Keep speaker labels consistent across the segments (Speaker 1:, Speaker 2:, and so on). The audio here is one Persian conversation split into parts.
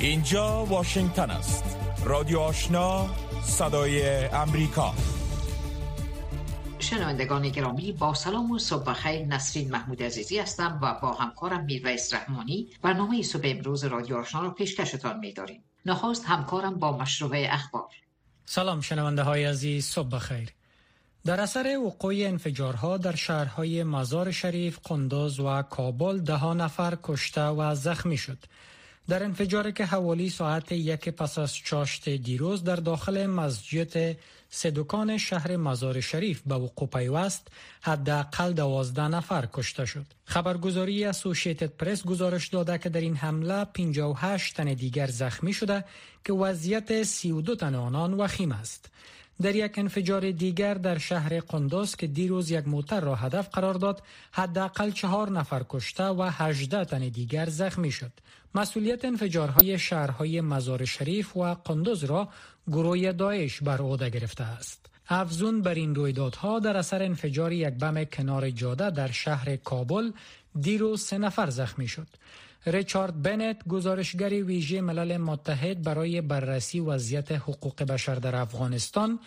Speaker 1: اینجا واشنگتن است. رادیو آشنا صدای امریکا.
Speaker 2: شنوندگان گرامی با سلام و صبح خیر نسرین محمود عزیزی هستم و با همکارم میرویس رحمانی. برنامه صبح امروز رادیو آشنا را پیشکشتان میداریم. نخواست همکارم با مشروع اخبار.
Speaker 3: سلام شنونده های عزیز صبح خیر در اثر وقوع انفجارها در شهرهای مزار شریف، قندوز و کابل ده نفر کشته و زخمی شد. در انفجاری که حوالی ساعت یک پس از چاشت دیروز در داخل مسجد سدوکان شهر مزار شریف به وقوع پیوست حداقل دوازده نفر کشته شد. خبرگزاری اسوسییتد پرس گزارش داده که در این حمله 58 تن دیگر زخمی شده که وضعیت 32 تن آنان وخیم است. در یک انفجار دیگر در شهر قندوز که دیروز یک موتر را هدف قرار داد حداقل چهار نفر کشته و 18 تن دیگر زخمی شد. مسئولیت انفجارهای شهرهای مزار شریف و قندوز را گروه داعش بر عهده گرفته است. افزون بر این رویدادها در اثر انفجار یک بم کنار جاده در شهر کابل دیروز سه نفر زخمی شد. ریچارد بنت گزارشگر ویژه ملل متحد برای بررسی وضعیت حقوق بشر در افغانستان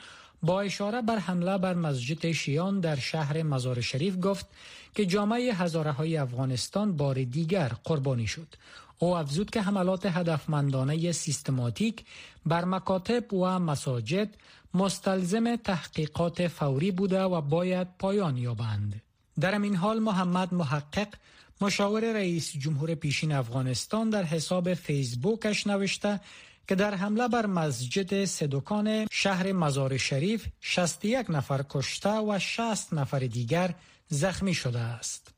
Speaker 3: با اشاره بر حمله بر مسجد شیان در شهر مزار شریف گفت که جامعه هزاره های افغانستان بار دیگر قربانی شد. او افزود که حملات هدفمندانه سیستماتیک بر مکاتب و مساجد مستلزم تحقیقات فوری بوده و باید پایان یابند. در این حال محمد محقق مشاور رئیس جمهور پیشین افغانستان در حساب فیسبوکش نوشته که در حمله بر مسجد سدوکان شهر مزار شریف 61 نفر کشته و 60 نفر دیگر زخمی شده است.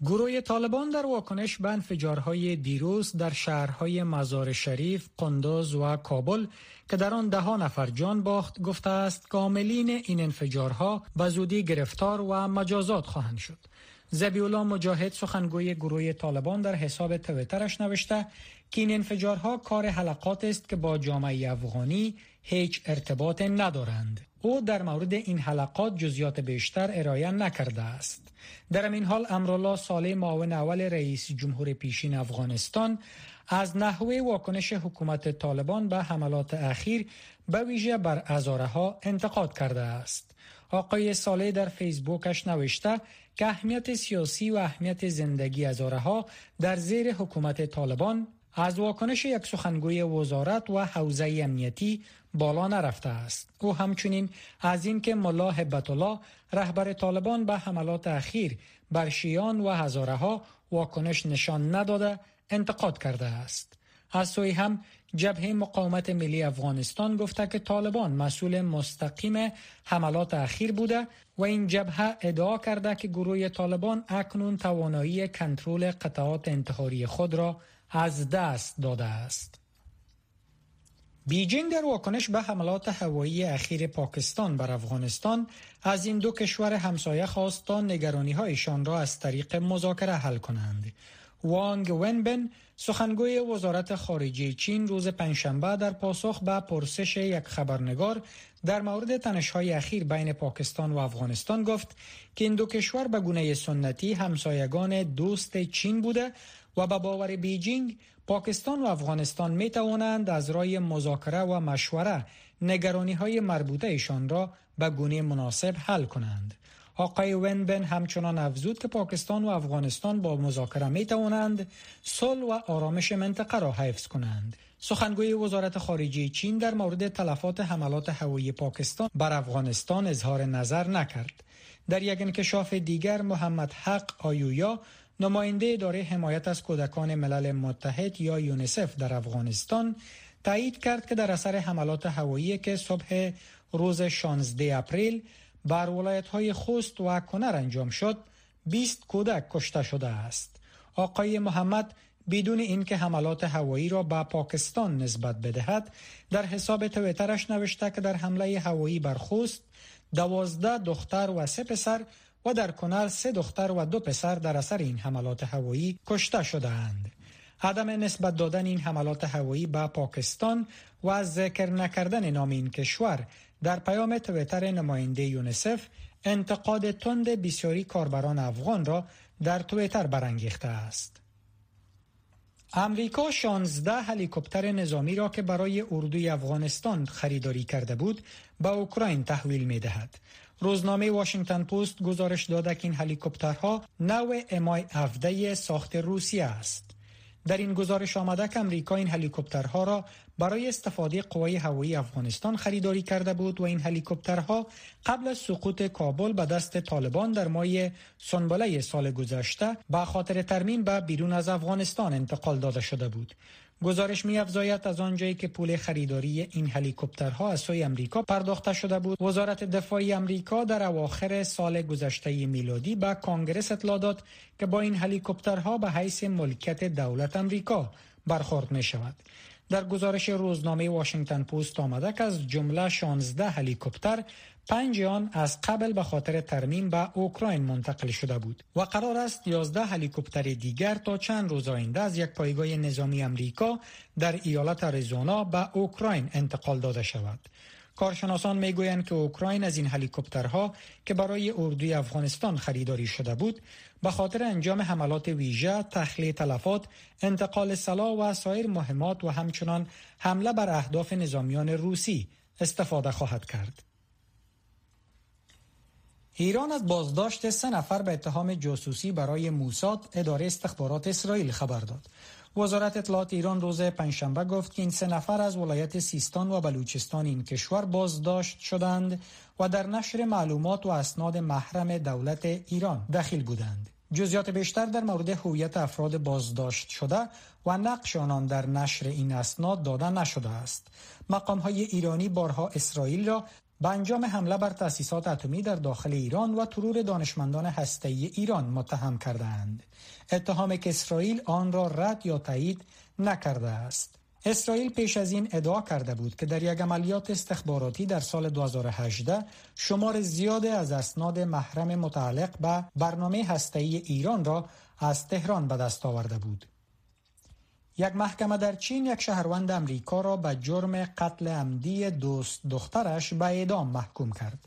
Speaker 3: گروه طالبان در واکنش به انفجارهای دیروز در شهرهای مزار شریف، قندوز و کابل که در آن ده نفر جان باخت گفته است کاملین این انفجارها به زودی گرفتار و مجازات خواهند شد. زبیولا مجاهد سخنگوی گروه طالبان در حساب تویترش نوشته که این انفجارها کار حلقات است که با جامعه افغانی هیچ ارتباط ندارند. او در مورد این حلقات جزیات بیشتر ارائه نکرده است. در این حال امرالله صالح معاون اول رئیس جمهور پیشین افغانستان از نحوه واکنش حکومت طالبان به حملات اخیر به ویژه بر ازاره ها انتقاد کرده است. آقای صالح در فیسبوکش نوشته که اهمیت سیاسی و اهمیت زندگی ازاره ها در زیر حکومت طالبان از واکنش یک سخنگوی وزارت و حوزه امنیتی بالا نرفته است. او همچنین از اینکه ملا هبت رهبر طالبان به حملات اخیر بر شیان و هزاره ها واکنش نشان نداده انتقاد کرده است. از سوی هم جبهه مقاومت ملی افغانستان گفته که طالبان مسئول مستقیم حملات اخیر بوده و این جبهه ادعا کرده که گروه طالبان اکنون توانایی کنترل قطعات انتحاری خود را از دست داده است. بیجینگ در واکنش به حملات هوایی اخیر پاکستان بر افغانستان از این دو کشور همسایه خواست تا نگرانی هایشان را از طریق مذاکره حل کنند. وانگ ونبن سخنگوی وزارت خارجه چین روز پنجشنبه در پاسخ به پرسش یک خبرنگار در مورد تنش‌های اخیر بین پاکستان و افغانستان گفت که این دو کشور به گونه سنتی همسایگان دوست چین بوده و به باور بیجینگ پاکستان و افغانستان می توانند از رای مذاکره و مشوره نگرانی های مربوطه ایشان را به گونه مناسب حل کنند. آقای ونبن همچنان افزود که پاکستان و افغانستان با مذاکره می توانند صلح و آرامش منطقه را حفظ کنند. سخنگوی وزارت خارجه چین در مورد تلفات حملات هوایی پاکستان بر افغانستان اظهار نظر نکرد. در یک انکشاف دیگر محمد حق آیویا نماینده اداره حمایت از کودکان ملل متحد یا یونیسف در افغانستان تایید کرد که در اثر حملات هوایی که صبح روز 16 اپریل بر ولایت های خوست و کنر انجام شد 20 کودک کشته شده است آقای محمد بدون اینکه حملات هوایی را به پاکستان نسبت بدهد در حساب تویترش نوشته که در حمله هوایی بر خوست دوازده دختر و سه پسر و در کنر سه دختر و دو پسر در اثر این حملات هوایی کشته شدهاند. عدم نسبت دادن این حملات هوایی به پاکستان و ذکر نکردن نام این کشور در پیام تویتر نماینده یونسف انتقاد تند بسیاری کاربران افغان را در تویتر برانگیخته است. امریکا 16 هلیکوپتر نظامی را که برای اردوی افغانستان خریداری کرده بود به اوکراین تحویل می دهد. روزنامه واشنگتن پست گزارش داده که این هلیکوپترها نوع امای 17 ساخت روسیه است. در این گزارش آمده که امریکا این هلیکوپترها را برای استفاده قوای هوایی افغانستان خریداری کرده بود و این هلیکوپترها قبل از سقوط کابل به دست طالبان در ماه سنبله سال گذشته به خاطر ترمیم به بیرون از افغانستان انتقال داده شده بود. گزارش می افزاید از آنجایی که پول خریداری این هلیکوپترها از سوی امریکا پرداخته شده بود. وزارت دفاعی امریکا در اواخر سال گذشته میلادی به کانگرس اطلاع داد که با این هلیکوپترها به حیث ملکیت دولت امریکا برخورد می شود در گزارش روزنامه واشنگتن پست آمده که از جمله 16 هلیکوپتر پنج آن از قبل به خاطر ترمیم به اوکراین منتقل شده بود و قرار است 11 هلیکوپتر دیگر تا چند روز آینده از یک پایگاه نظامی امریکا در ایالت اریزونا به اوکراین انتقال داده شود. کارشناسان می‌گویند که اوکراین از این هلیکوپترها که برای اردوی افغانستان خریداری شده بود به خاطر انجام حملات ویژه، تخلیه تلفات، انتقال سلاح و سایر مهمات و همچنان حمله بر اهداف نظامیان روسی استفاده خواهد کرد. ایران از بازداشت سه نفر به اتهام جاسوسی برای موساد اداره استخبارات اسرائیل خبر داد. وزارت اطلاعات ایران روز پنجشنبه گفت که این سه نفر از ولایت سیستان و بلوچستان این کشور بازداشت شدند و در نشر معلومات و اسناد محرم دولت ایران دخیل بودند. جزیات بیشتر در مورد هویت افراد بازداشت شده و نقش آنان در نشر این اسناد داده نشده است. مقام های ایرانی بارها اسرائیل را به انجام حمله بر تأسیسات اتمی در داخل ایران و ترور دانشمندان هسته‌ای ایران متهم کردند. اتهام که اسرائیل آن را رد یا تایید نکرده است. اسرائیل پیش از این ادعا کرده بود که در یک عملیات استخباراتی در سال 2018 شمار زیاد از اسناد محرم متعلق به برنامه هسته‌ای ایران را از تهران به دست آورده بود. یک محکمه در چین یک شهروند امریکا را به جرم قتل عمدی دوست دخترش به اعدام محکوم کرد.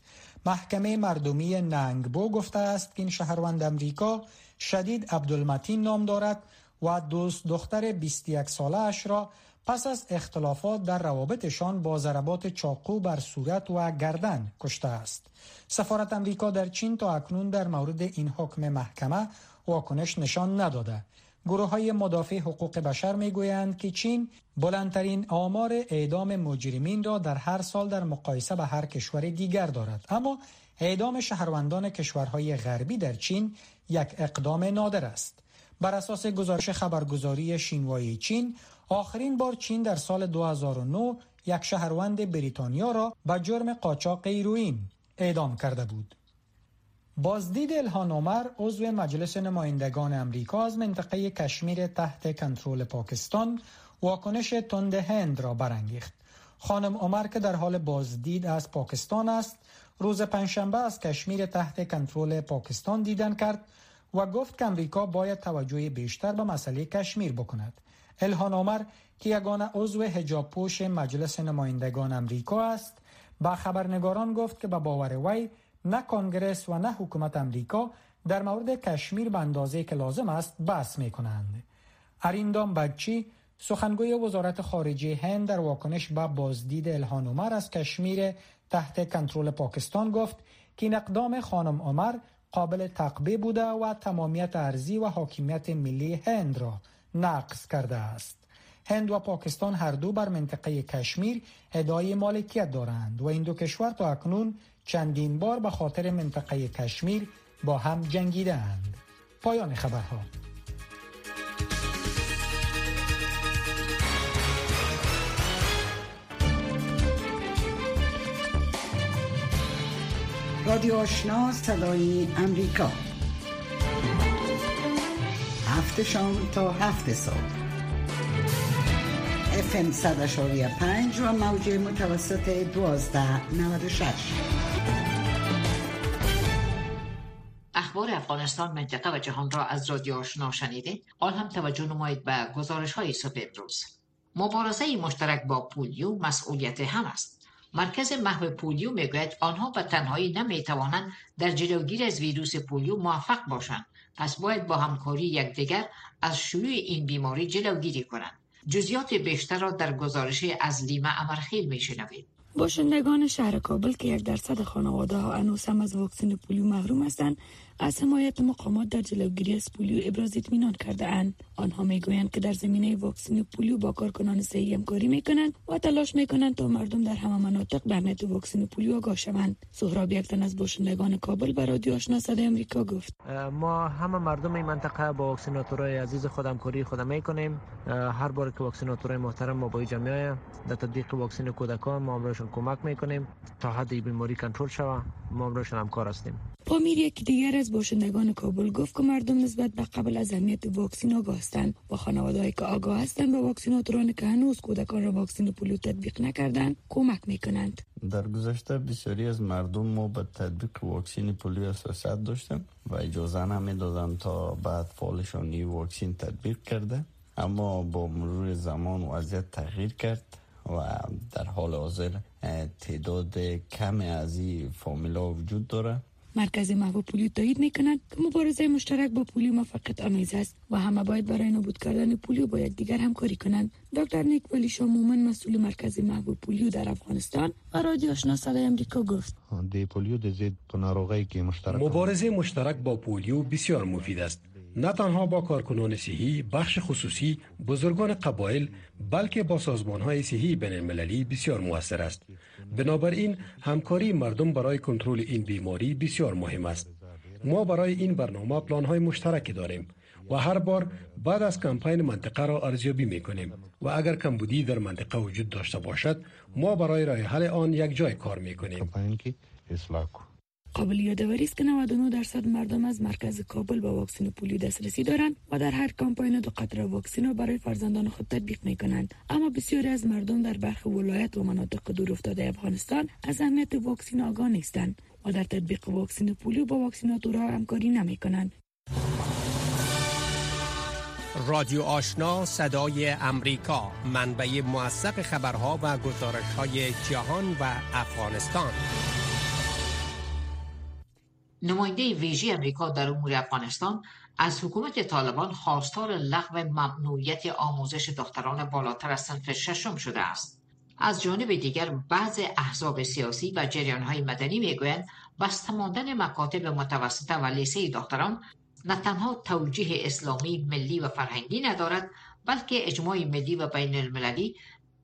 Speaker 3: محکمه مردمی ننگبو گفته است که این شهروند امریکا شدید عبدالمتین نام دارد و دوست دختر 21 ساله اش را پس از اختلافات در روابطشان با ضربات چاقو بر صورت و گردن کشته است. سفارت امریکا در چین تا اکنون در مورد این حکم محکمه واکنش نشان نداده. گروه های مدافع حقوق بشر می گویند که چین بلندترین آمار اعدام مجرمین را در هر سال در مقایسه به هر کشور دیگر دارد. اما اعدام شهروندان کشورهای غربی در چین یک اقدام نادر است. بر اساس گزارش خبرگزاری شینوای چین آخرین بار چین در سال 2009 یک شهروند بریتانیا را به جرم قاچاق هیروئین اعدام کرده بود. بازدید الهان عمر عضو مجلس نمایندگان امریکا از منطقه کشمیر تحت کنترل پاکستان واکنش تند هند را برانگیخت. خانم عمر که در حال بازدید از پاکستان است روز پنجشنبه از کشمیر تحت کنترل پاکستان دیدن کرد و گفت که امریکا باید توجه بیشتر به مسئله کشمیر بکند. الهان عمر که یگانه عضو حجاب پوش مجلس نمایندگان امریکا است با خبرنگاران گفت که به باور وی نه کنگرس و نه حکومت امریکا در مورد کشمیر به اندازه که لازم است بحث می کنند. اریندام بچی سخنگوی وزارت خارجه هند در واکنش به بازدید الهان عمر از کشمیر تحت کنترل پاکستان گفت که این اقدام خانم عمر قابل تقبیه بوده و تمامیت ارزی و حاکمیت ملی هند را نقض کرده است. هند و پاکستان هر دو بر منطقه کشمیر ادعای مالکیت دارند و این دو کشور تا اکنون چندین بار به خاطر منطقه کشمیر با هم جنگیدند. پایان خبرها.
Speaker 4: رادیو آشنا صدای امریکا. هفت شام تا هفت صبح. FM 105 و موج متوسط 1296
Speaker 2: اخبار افغانستان منطقه و جهان را از رادیو آشنا شنیدید؟ آن هم توجه نمایید به گزارش های صبح امروز. مبارزه مشترک با پولیو مسئولیت هم است. مرکز محو پولیو می‌گوید آنها به تنهایی نمی‌توانند در جلوگیری از ویروس پولیو موفق باشند. پس باید با همکاری یکدیگر از شیوع این بیماری جلوگیری کنند. جزیات بیشتر را در گزارش از لیمه امرخیل میشنوید.
Speaker 5: باشندگان شهر کابل که یک درصد خانواده ها از واکسن پولیو محروم هستند از حمایت مقامات در جلوگیری از پولیو ابراز اطمینان کرده اند. آنها می‌گویند که در زمینه واکسن پولیو با کارکنان صحی همکاری می‌کنند و تلاش می‌کنند تا مردم در همه مناطق به اهمیت واکسن پولیو آگاه شوند. سهراب یکتن از باشندگان کابل به رادیو آشنا صدای امریکا گفت.
Speaker 6: ما همه مردم این منطقه با واکسیناتورای عزیز خود همکاری خود می‌کنیم. هر بار که واکسیناتورای محترم ما با جمعه در تطبیق واکسن کودکان ما امرشون کمک می‌کنیم تا حد بیماری کنترل شود ما امرشون همکار هستیم.
Speaker 5: پامیر یکی دیگر از باشندگان کابل گفت که مردم نسبت به قبل از اهمیت واکسن آگاه هستند و خانوادهایی که آگاه هستند به واکسیناتوران که هنوز کودکان را واکسن پولیو تطبیق نکردند کمک می‌کنند.
Speaker 7: در گذشته بسیاری از مردم ما به تطبیق واکسن پولیو حساسیت داشتن و اجازه نمی‌دادند تا بعد فالشان این واکسن تطبیق کرده اما با مرور زمان وضعیت تغییر کرد و در حال حاضر تعداد کم از این فامیلا وجود داره.
Speaker 5: مرکز محو پولیو تایید می کند که مبارزه مشترک با پولیو موفقیت آمیز است و همه باید برای نابود کردن پولیو با یکدیگر همکاری کنند. دکتر نیک ولی شامومن مسئول مرکز محو پولیو در افغانستان و رادیو آشنا صدای امریکا گفت.
Speaker 8: پولیو که مشترک
Speaker 9: مبارزه مشترک با پولیو بسیار مفید است. نه تنها با کارکنان صحی بخش خصوصی بزرگان قبایل بلکه با سازمان های صحی بین المللی بسیار موثر است. بنابراین همکاری مردم برای کنترل این بیماری بسیار مهم است. ما برای این برنامه پلان های مشترکی داریم و هر بار بعد از کمپین منطقه را ارزیابی می کنیم و اگر کمبودی در منطقه وجود داشته باشد ما برای راه حل آن یک جای کار می کنیم
Speaker 5: قابل یادآوری است که 99 درصد مردم از مرکز کابل با واکسن پولیو دسترسی دارند و در هر کامپاین دو قطره واکسن را برای فرزندان خود تطبیق می کنند اما بسیاری از مردم در برخی ولایت و مناطق دور افتاده افغانستان از اهمیت واکسن آگاه نیستند و در تطبیق واکسن پولیو با واکسیناتورها همکاری نمی کنند
Speaker 10: رادیو آشنا صدای امریکا منبع موثق خبرها و گزارش های جهان و افغانستان.
Speaker 2: نماینده ویژه امریکا در امور افغانستان از حکومت طالبان خواستار لغو ممنوعیت آموزش دختران بالاتر از صنف ششم شده است. از جانب دیگر بعض احزاب سیاسی و های مدنی می‌گویند بسته ماندن مکاتب متوسطه و لیسه دختران نه تنها توجیه اسلامی ملی و فرهنگی ندارد بلکه اجماع ملی و بین المللی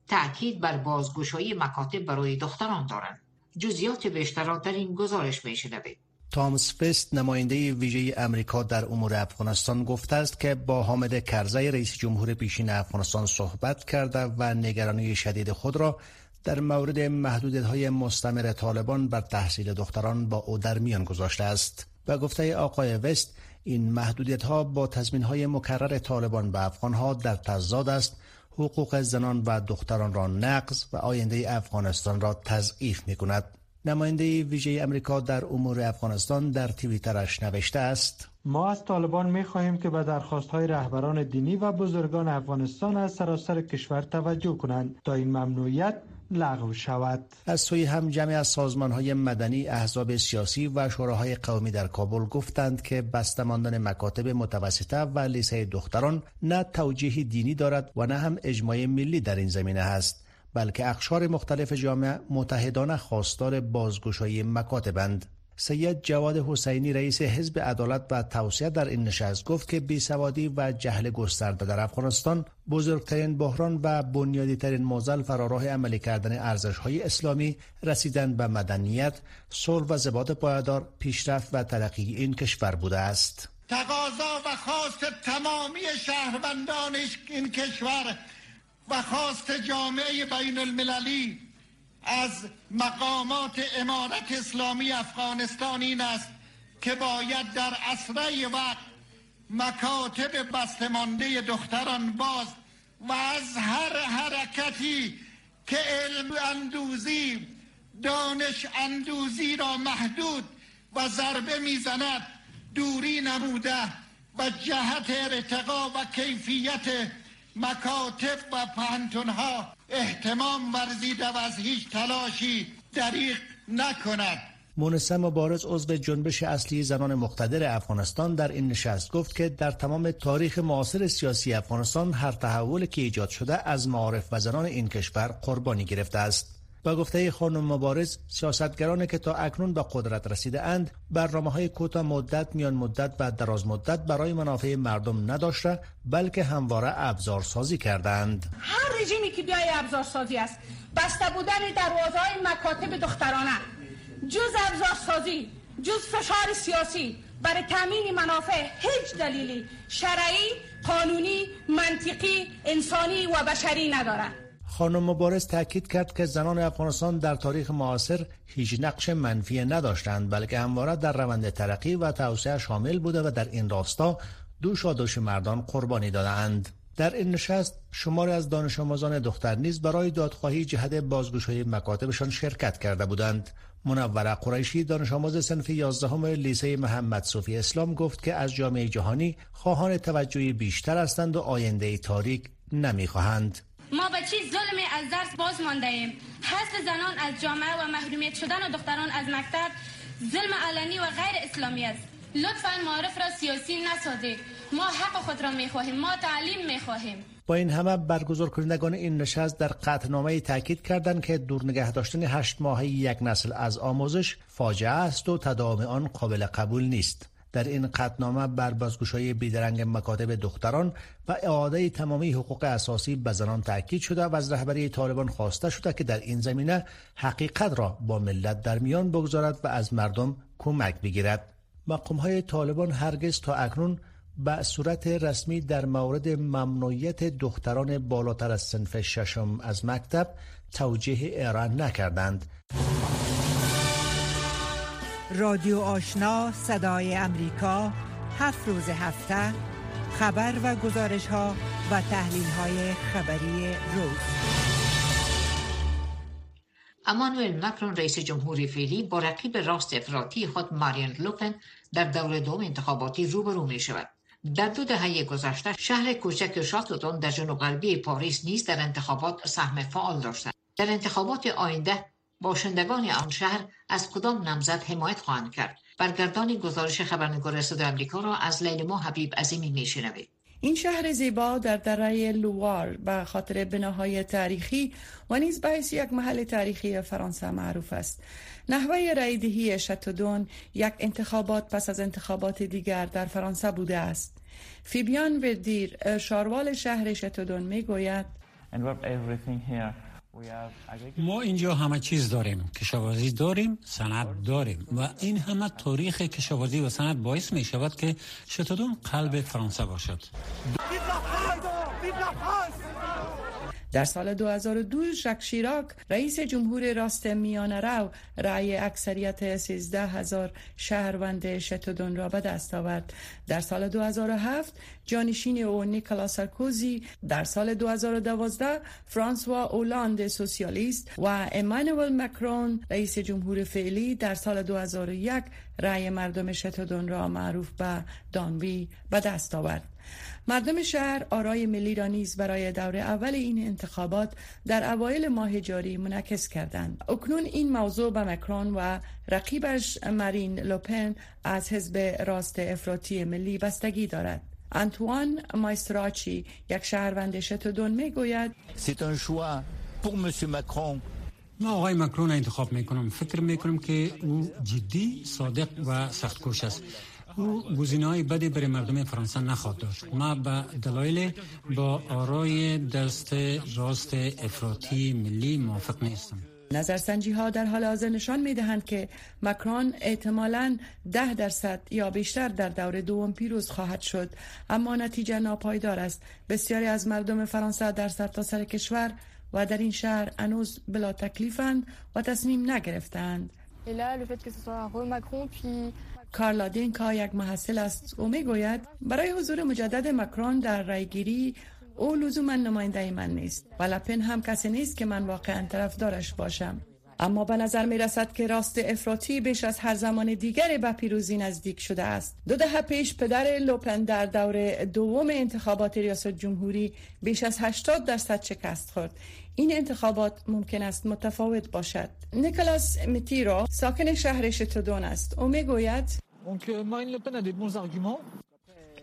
Speaker 2: تأکید بر بازگشایی مکاتب برای دختران دارند. جزیات بیشتر در این گزارش میشنوید.
Speaker 11: تامس فست نماینده ویژه امریکا در امور افغانستان گفته است که با حامد کرزی رئیس جمهور پیشین افغانستان صحبت کرده و نگرانی شدید خود را در مورد محدودیت های مستمر طالبان بر تحصیل دختران با او در میان گذاشته است. و گفته آقای وست این محدودیت ها با تضمین های مکرر طالبان به افغان ها در تضاد است. حقوق زنان و دختران را نقض و آینده افغانستان را تضعیف می کند نماینده ویژه امریکا در امور افغانستان در توییترش نوشته است.
Speaker 12: ما از طالبان می خواهیم که به درخواست های رهبران دینی و بزرگان افغانستان از سراسر کشور توجه کنند تا این ممنوعیت لغو شود.
Speaker 11: از سوی هم جمعی از سازمان های مدنی احزاب سیاسی و شوراهای قومی در کابل گفتند که بسته ماندن مکاتب متوسطه و لیسه دختران نه توجیه دینی دارد و نه هم اجماع ملی در این زمینه است. بلکه اخشار مختلف جامعه متحدانه خواستار بازگشایی مکاتبند سید جواد حسینی رئیس حزب عدالت و توسعه در این نشست گفت که بیسوادی و جهل گسترده در افغانستان بزرگترین بحران و بنیادی ترین موزل فراراه عملی کردن ارزش های اسلامی رسیدن به مدنیت، صلح و ثبات پایدار، پیشرفت و ترقی این کشور بوده است.
Speaker 13: تقاضا و خواست تمامی شهروندان این کشور و خواست جامعه بین المللی از مقامات امارت اسلامی افغانستان این است که باید در اسرع وقت مکاتب بستمانده دختران باز و از هر حرکتی که علم اندوزی دانش اندوزی را محدود و ضربه می‌زند دوری نموده و جهت ارتقا و کیفیت مکاتب و پهنتون ها احتمام ورزیده و از هیچ تلاشی دریق نکند
Speaker 11: مونسه مبارز عضو جنبش اصلی زنان مقتدر افغانستان در این نشست گفت که در تمام تاریخ معاصر سیاسی افغانستان هر تحول که ایجاد شده از معارف و زنان این کشور قربانی گرفته است. با گفته خانم مبارز سیاستگرانی که تا اکنون به قدرت رسیده اند برنامه های کوتاه مدت میان مدت و دراز مدت برای منافع مردم نداشته بلکه همواره ابزار سازی کردند.
Speaker 14: هر رژیمی که بیای ابزار سازی است بسته بودن دروازه های مکاتب دخترانه جز ابزار سازی جز فشار سیاسی برای تامین منافع هیچ دلیلی شرعی قانونی منطقی انسانی و بشری ندارد.
Speaker 11: خانم مبارز تاکید کرد که زنان افغانستان در تاریخ معاصر هیچ نقش منفی نداشتند بلکه همواره در روند ترقی و توسعه شامل بوده و در این راستا دوش و دوش مردان قربانی دادند. در این نشست شماری از دانش آموزان دختر نیز برای دادخواهی جهت بازگوشی مکاتبشان شرکت کرده بودند. منوره قریشی دانش آموز صنف 11 لیسه محمد صوفی اسلام گفت که از جامعه جهانی خواهان توجهی بیشتر هستند و آینده تاریک نمی‌خواهند.
Speaker 15: ما به چی ظلمی از درس باز مانده ایم حذف زنان از جامعه و محرومیت شدن دختران از مکتب ظلم علنی و غیر اسلامی است. لطفا معارف را سیاسی نسازید ما حق خود را می‌خواهیم ما تعلیم می‌خواهیم.
Speaker 11: با این همه برگزار کنندگان این نشست در قطعنامه تاکید کردند که دور نگه داشتن هشت ماهه یک نسل از آموزش فاجعه است و تداوم آن قابل قبول نیست. در این قطنامه بر بازگشایی بیدرنگ مکاتب دختران و اعاده تمامی حقوق اساسی به زنان تاکید شده و از رهبری طالبان خواسته شده که در این زمینه حقیقت را با ملت در میان بگذارد و از مردم کمک بگیرد. مقام های طالبان هرگز تا اکنون به صورت رسمی در مورد ممنوعیت دختران بالاتر از سنف ششم از مکتب توجیه ایران نکردند.
Speaker 16: رادیو آشنا صدای امریکا هفت روز هفته خبر و گزارش ها و تحلیل های خبری روز.
Speaker 2: امانوئل مکرون رئیس جمهوری فعلی با رقیب راست افراطی خود مارین لوپن در دور دوم انتخاباتی روبرو می شود در دو دهه گذشته شهر کوچک شاتوتون در جنوب غربی پاریس نیز در انتخابات سهم فعال داشته در انتخابات آینده باشندگان آن شهر از کدام نامزد حمایت خواهند کرد برگردانی گزارش خبرنگار صدای آمریکا را از لیلما حبیب عظیمی میشنوید
Speaker 17: این شهر زیبا در دره لوار به خاطر بناهای تاریخی و نیز به یک محل تاریخی فرانسه معروف است. نحوه رایدهی شتودون یک انتخابات پس از انتخابات دیگر در فرانسه بوده است. فیبیان وردیر شاروال شهر شتودون می گوید
Speaker 18: ما اینجا همه چیز داریم. کشاورزی داریم سند داریم. و این همه تاریخ کشاورزی و سند باعث می شود که شتودون قلب فرانسه باشد.
Speaker 17: در سال 2002 ژاک شیراک رئیس جمهور راست میانه رو رأی اکثریت 13 هزار شهروند شتودون را به دست آورد. در سال 2007 جانشین او نیکلا سارکوزی در سال 2012 فرانسوا اولاند سوسیالیست و امانوئل مکرون رئیس جمهور فعلی در سال 2001 رأی مردم شتودون را معروف به دانبی به دست آورد. مردم شهر آرای ملی را نیز برای دور اول این انتخابات در اوایل ماه جاری منعکس کردند. اکنون این موضوع به مکرون و رقیبش مارین لوپن از حزب راست افراطی ملی بستگی دارد. انتوان مایستراچی یک شهروند شتودون می گوید
Speaker 18: ما آقای مکرون انتخاب می‌کنم. فکر می‌کنم که او جدی صادق و سختکوش است. او گزینه های بدی برای مردم فرانسه نخواهد داشت. ما به دلایل با آرای دست راست افراطی ملی موافق نیستم.
Speaker 17: نظرسنجی ها در حال حاضر نشان می دهند که مکرون احتمالاً ده درصد یا بیشتر در دور دوم پیروز خواهد شد اما نتیجه ناپایدار است. بسیاری از مردم فرانسه در سرتاسر سر کشور و در این شهر انوز بلا تکلیفند و تصمیم نگرفتند. کارلا دینکا یک محصل است. او می‌گوید برای حضور مجدد مکرون در رایگیری او لزوما نماینده من نیست. و لپن هم کسی نیست که من واقعا طرفدارش باشم. اما به نظر می رسد که راست افراطی بیش از هر زمان دیگری به پیروزی نزدیک شده است. دو دهه پیش پدر لوپن در دور دوم انتخابات ریاست جمهوری بیش از 80 درصد شکست خورد. این انتخابات ممکن است متفاوت باشد. نیکلاس میتیرو ساکن شهر شتودون است. او می‌گوید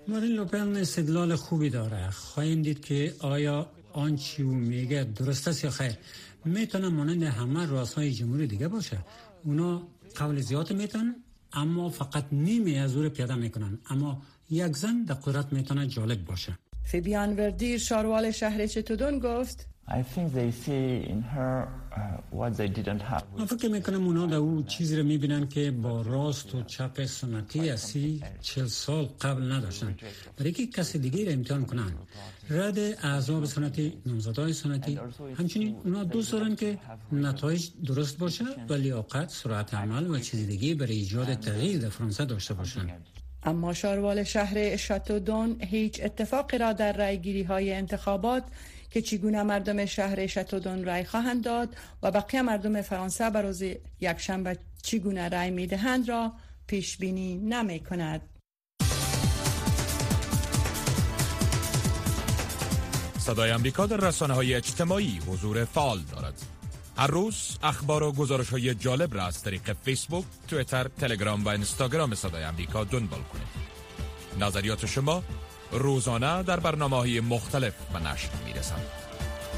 Speaker 18: مارین لوپن استدلال خوبی داره. خواهیم دید که آیا آنچه او میگه درست است یا خیر؟ می‌تونه مانند همه رؤسای جمهوری دیگه باشه. اونا قول زیاد می‌تونن اما فقط نیمی از او پیاده می‌کنن. اما یک زن در قدرت می‌تونه جالب باشه.
Speaker 17: فیبیان وردیر شاروال شهر چتودون گفت
Speaker 19: I think they see in her uh, what they didn't have.
Speaker 18: من فکر می‌کنم اونا در او چیزی رو می‌بینن که با راست و چپ سنتی اسی چل سال قبل نداشتن برای که کسی دیگه را امتحان کنن رد اعضاب سنتی نمزدهای سنتی همچنین اونا دوست دارن که نتایج درست باشه و لیاقت سرعت عمل و چیز دیگه برای ایجاد تغییر در فرانسه داشته باشن
Speaker 17: اما شاروال شهر شاتودون هیچ اتفاقی را در رأیگیری های انتخابات که چگونه مردم شهر شتودون رای خواهند داد و بقیه مردم فرانسه بر روز یکشنبه چگونه رای می‌دهند را پیش بینی نمی کند.
Speaker 1: صدای امریکا در رسانه های اجتماعی حضور فعال دارد. هر روز اخبار و گزارش های جالب را از طریق فیسبوک، تویتر، تلگرام و اینستاگرام صدای امریکا دنبال کنید. نظریات شما روزانه در برنامه های مختلف و نشر می رسند.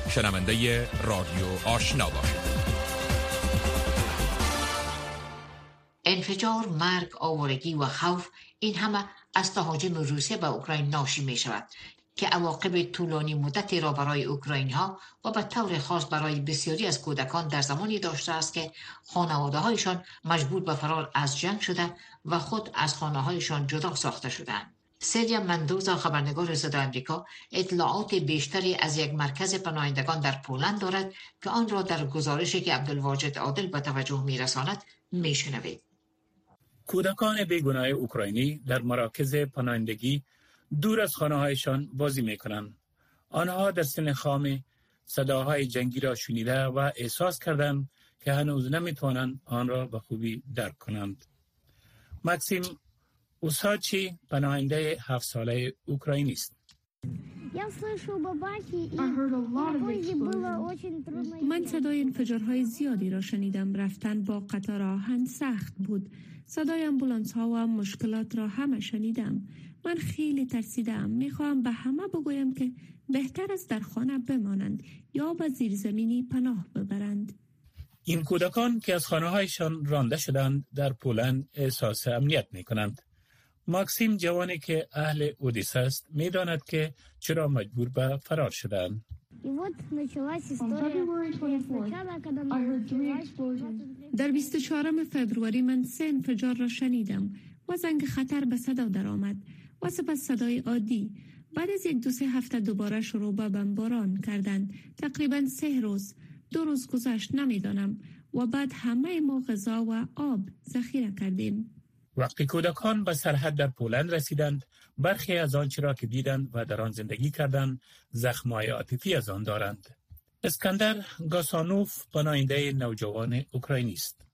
Speaker 1: شنونده رادیو آشنا باشید.
Speaker 2: انفجار، مرگ، آوارگی و خوف این همه از تهاجم روسیه به اوکراین ناشی می شود که عواقب طولانی مدتی را برای اوکراین ها و به طور خاص برای بسیاری از کودکان در زمانی داشته است که خانواده هایشان مجبور به فرار از جنگ شده و خود از خانه هایشان جدا ساخته شدند. سیدیا مندوزا خبرنگار صدا امریکا اطلاعات بیشتری از یک مرکز پناهندگان در پولند دارد که آن را در گزارشی که عبدالواجد عادل به توجه میرساند میشنوید
Speaker 20: کودکان بیگناه اوکراینی در مراکز پناهندگی دور از خانه هایشان بازی می کنند. آنها در سن خام صداهای جنگی را شنیده و احساس کردند که هنوز نمی‌توانند آن را به خوبی درک کنند. مکسیم اوساچی پناهنده هفت ساله اوکراینی است.
Speaker 21: من صدای انفجارهای زیادی را شنیدم رفتن با قطار آهن سخت بود صدای امبولانس ها و مشکلات را همه شنیدم من خیلی ترسیدم می‌خواهم به همه بگویم که بهتر است در خانه بمانند یا به زیرزمینی پناه ببرند
Speaker 20: این کودکان که از خانه هایشان رانده شدند در پولند احساس امنیت می کنند. ماکسیم جوانی که اهل اودیس است می‌داند که چرا مجبور به فرار شدند.
Speaker 21: در 24 فبروری من سه انفجار را شنیدم و زنگ خطر به صدا درآمد و سپس صدای عادی. بعد از یک دو سه هفته دوباره شروع به بمباران کردند تقریبا سه روز دو روز گذشت نمی‌دانم. و بعد همه ما غذا و آب ذخیره کردیم.
Speaker 20: وقتی کودکان به سرحد در پولند رسیدند برخی از آنچه را که دیدند و در آن زندگی کردند زخمای عاطفی از آن دارند. اسکندر گاسانوف پناهنده نوجوان اوکراینی است.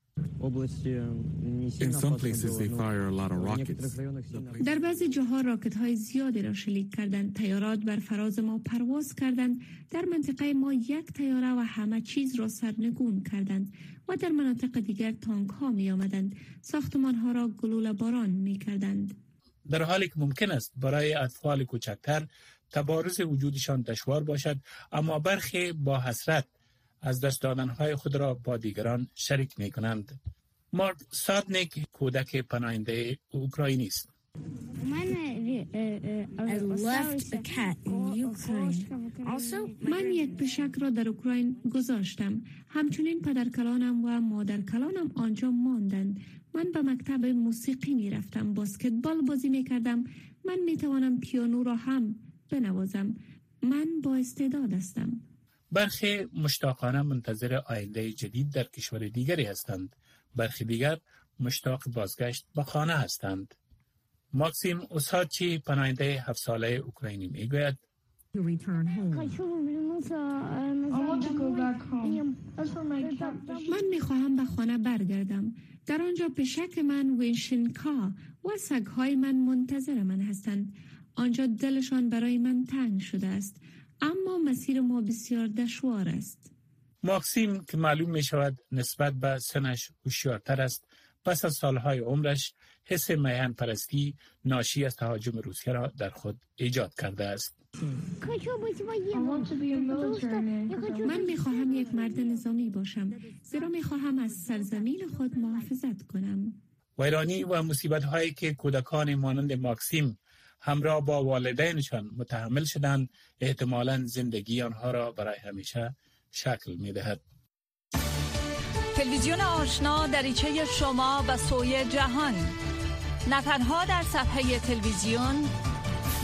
Speaker 21: در بعضی جاها راکت های زیادی را شلیک کردند تیارات بر فراز ما پرواز کردند. در منطقه ما یک تیاره و همه چیز را سرنگون کردند و در مناطق دیگر تانک ها می آمدند ساختمان ها را گلوله باران می کردند
Speaker 20: در حالی که ممکن است برای اطفال کوچکتر تبارز وجودشان دشوار باشد اما برخی با حسرت از دست دادنهای خود را با دیگران شریک می کنند. مارک سادنیک کودک پناهنده اوکراینی است.
Speaker 21: من یک پشک را در اوکراین گذاشتم. همچنین پدرکلانم و مادرکلانم آنجا ماندند. من به مکتب موسیقی می رفتم. باسکتبال بازی می کردم. من می توانم پیانو را هم بنوازم. من با استعداد هستم.
Speaker 20: برخی مشتاقانه منتظر آینده جدید در کشور دیگری هستند. برخی دیگر مشتاق بازگشت به خانه هستند. ماکسیم اوساچی پناهنده هفت ساله اوکراینی می‌گوید
Speaker 21: من می‌خواهم به خانه برگردم در آنجا به شک من وینشینکا و سگهای من منتظر من هستند آنجا دلشان برای من تنگ شده است اما مسیر ما بسیار دشوار است
Speaker 20: ماکسیم که معلوم می شود نسبت به سنش هوشیارتر است پس از سالهای عمرش حس میهن پرستی ناشی از تهاجم روسیه را در خود ایجاد کرده است.
Speaker 21: من می خواهم یک مرد نظامی باشم زیرا می خواهم از سرزمین خود محافظت کنم.
Speaker 20: ویرانی و مصیبت هایی که کودکان مانند ماکسیم همراه با والدینشان متحمل شدند احتمالا زندگی آنها را برای همیشه شکل می دهد.
Speaker 22: تلویزیون آشنا دریچه شما و سوی جهان نه تنها در صفحه تلویزیون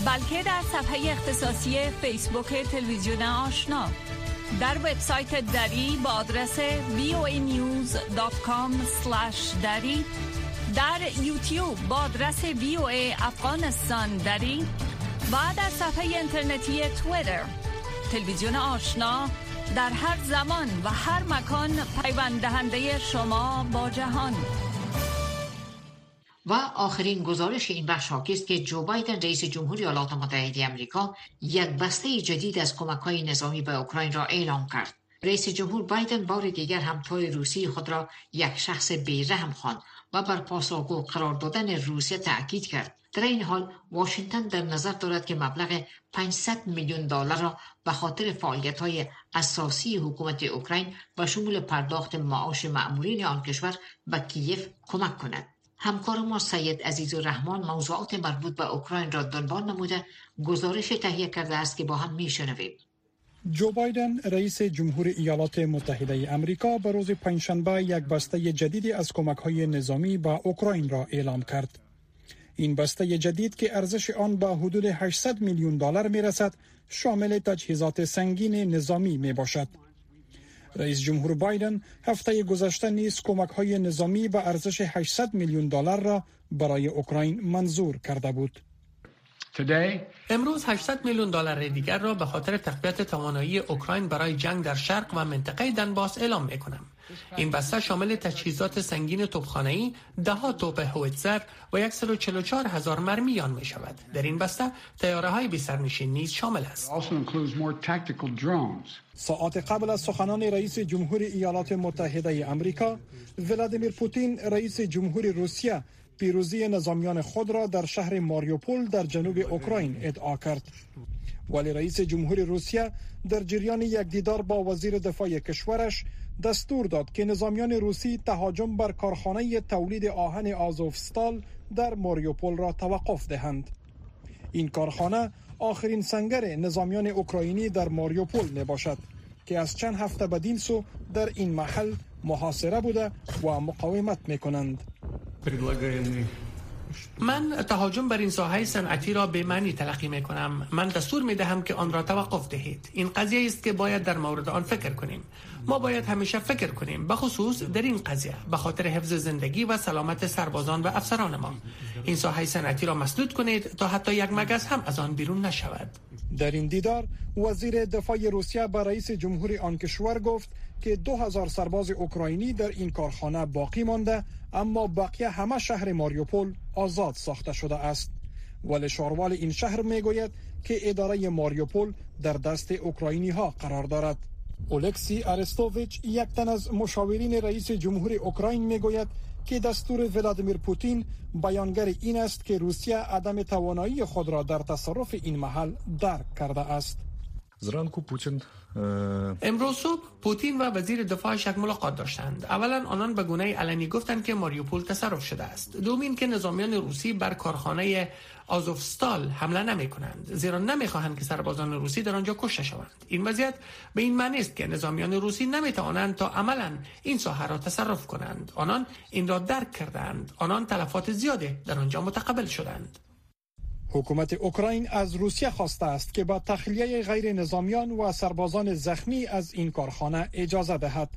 Speaker 22: بلکه در صفحه اختصاصی فیسبوک تلویزیون آشنا در وبسایت دری با آدرس voanews.com دری در یوتیوب با آدرس voa افغانستان دری و در صفحه اینترنتی تویتر تلویزیون آشنا در هر زمان و هر مکان پیوند دهنده شما با جهان.
Speaker 2: و آخرین گزارش این بخش است که جو بایدن رئیس جمهوری ایالات متحده آمریکا یک بسته جدید از کمک های نظامی به اوکراین را اعلام کرد. رئیس جمهور بایدن بار دیگر هم توی روسی خود را یک شخص بیرحم خواند. و بر پاسخگو قرار دادن روسیه تاکید کرد. در این حال واشنگتن در نظر دارد که مبلغ 500 میلیون دلار را به خاطر فعالیت های اساسی حکومت اوکراین و شمول پرداخت معاش مأمورین آن کشور به کیف کمک کند. همکار ما سید عزیز و رحمان موضوعات مربوط به اوکراین را دنبال نموده گزارش تهیه کرده است که با هم میشنویم.
Speaker 23: جو بایدن رئیس جمهور ایالات متحده امریکا به روز پنجشنبه یک بسته جدیدی از کمک های نظامی به اوکراین را اعلام کرد. این بسته جدید که ارزش آن به حدود 800 میلیون دلار می رسد شامل تجهیزات سنگین نظامی می باشد. رئیس جمهور بایدن هفته گذشته نیز کمک های نظامی به ارزش 800 میلیون دلار را برای اوکراین منظور کرده بود.
Speaker 24: امروز 800 میلیون دلار دیگر را به خاطر تقویت توانایی اوکراین برای جنگ در شرق و منطقه دنباس اعلام می کنم. این بسته شامل تجهیزات سنگین توپخانه‌ای، ده ها توپ هویتزر و 144 هزار مرمیان می شود. در این بسته تیاره های بی سرنشین نیز شامل است.
Speaker 23: ساعت قبل از سخنان رئیس جمهور ایالات متحده امریکا، ولادیمیر پوتین رئیس جمهور روسیه پیروزی نظامیان خود را در شهر ماریوپول در جنوب اوکراین ادعا کرد. ولی رئیس جمهور روسیه در جریان یک دیدار با وزیر دفاع کشورش دستور داد که نظامیان روسی تهاجم بر کارخانه تولید آهن آزوفستال در ماریوپول را توقف دهند. این کارخانه آخرین سنگر نظامیان اوکراینی در ماریوپول می باشد که از چند هفته بدین سو در این محل محاصره بوده و مقاومت می کنند.
Speaker 24: من تهاجم بر این ساحه صنعتی را به معنی تلقی می کنم من دستور می دهم که آن را توقف دهید. این قضیه است که باید در مورد آن فکر کنیم. ما باید همیشه فکر کنیم. به خصوص در این قضیه به خاطر حفظ زندگی و سلامت سربازان و افسران ما. این ساحه صنعتی را مسدود کنید تا حتی یک مگس هم از آن بیرون نشود.
Speaker 23: در این دیدار وزیر دفاع روسیه به رئیس جمهور آن کشور گفت که دو هزار سرباز اوکراینی در این کارخانه باقی مانده اما بقیه همه شهر ماریوپول آزاد ساخته شده است. ولی شاروال این شهر می‌گوید که اداره ماریوپول در دست اوکراینی ها قرار دارد. اولکسی ارستوویچ یک تن از مشاورین رئیس جمهور اوکراین می‌گوید که دستور ولادیمیر پوتین بیانگر این است که روسیه عدم توانایی خود را در تصرف این محل درک کرده است.
Speaker 24: زرانکو پوتین امروز صبح پوتین و وزیر دفاعش یک ملاقات داشتند. اولا آنان به گونه علنی گفتند که ماریوپول تصرف شده است. دومین که نظامیان روسی بر کارخانه آزوفستال حمله نمی کنند زیرا نمی خواهند که سربازان روسی در آنجا کشته شوند. این وضعیت به این معنی است که نظامیان روسی نمی توانند تا عملا این ساحه را تصرف کنند. آنان این را درک کردند. آنان تلفات زیاده در آنجا متقبل شدند.
Speaker 23: حکومت اوکراین از روسیه خواسته است که با تخلیه غیر نظامیان و سربازان زخمی از این کارخانه اجازه دهد.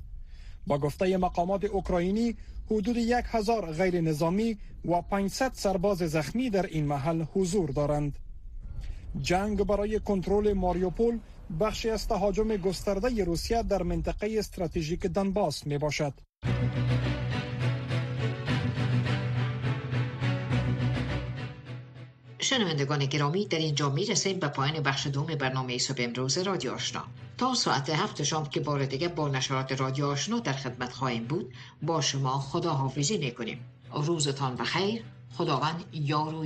Speaker 23: با گفته مقامات اوکراینی حدود یک هزار غیر نظامی و 500 سرباز زخمی در این محل حضور دارند. جنگ برای کنترل ماریوپول بخشی از تهاجم گسترده روسیه در منطقه استراتژیک دنباس می باشد.
Speaker 2: شنوندگان گرامی در اینجا می رسیم به پایان بخش دوم برنامه صبح امروز رادیو آشنا. تا ساعت هفت شام که بار دیگه با نشرات رادیو آشنا در خدمت خواهیم بود با شما خدا حافظی می کنیم روزتان بخیر. خداوند یار و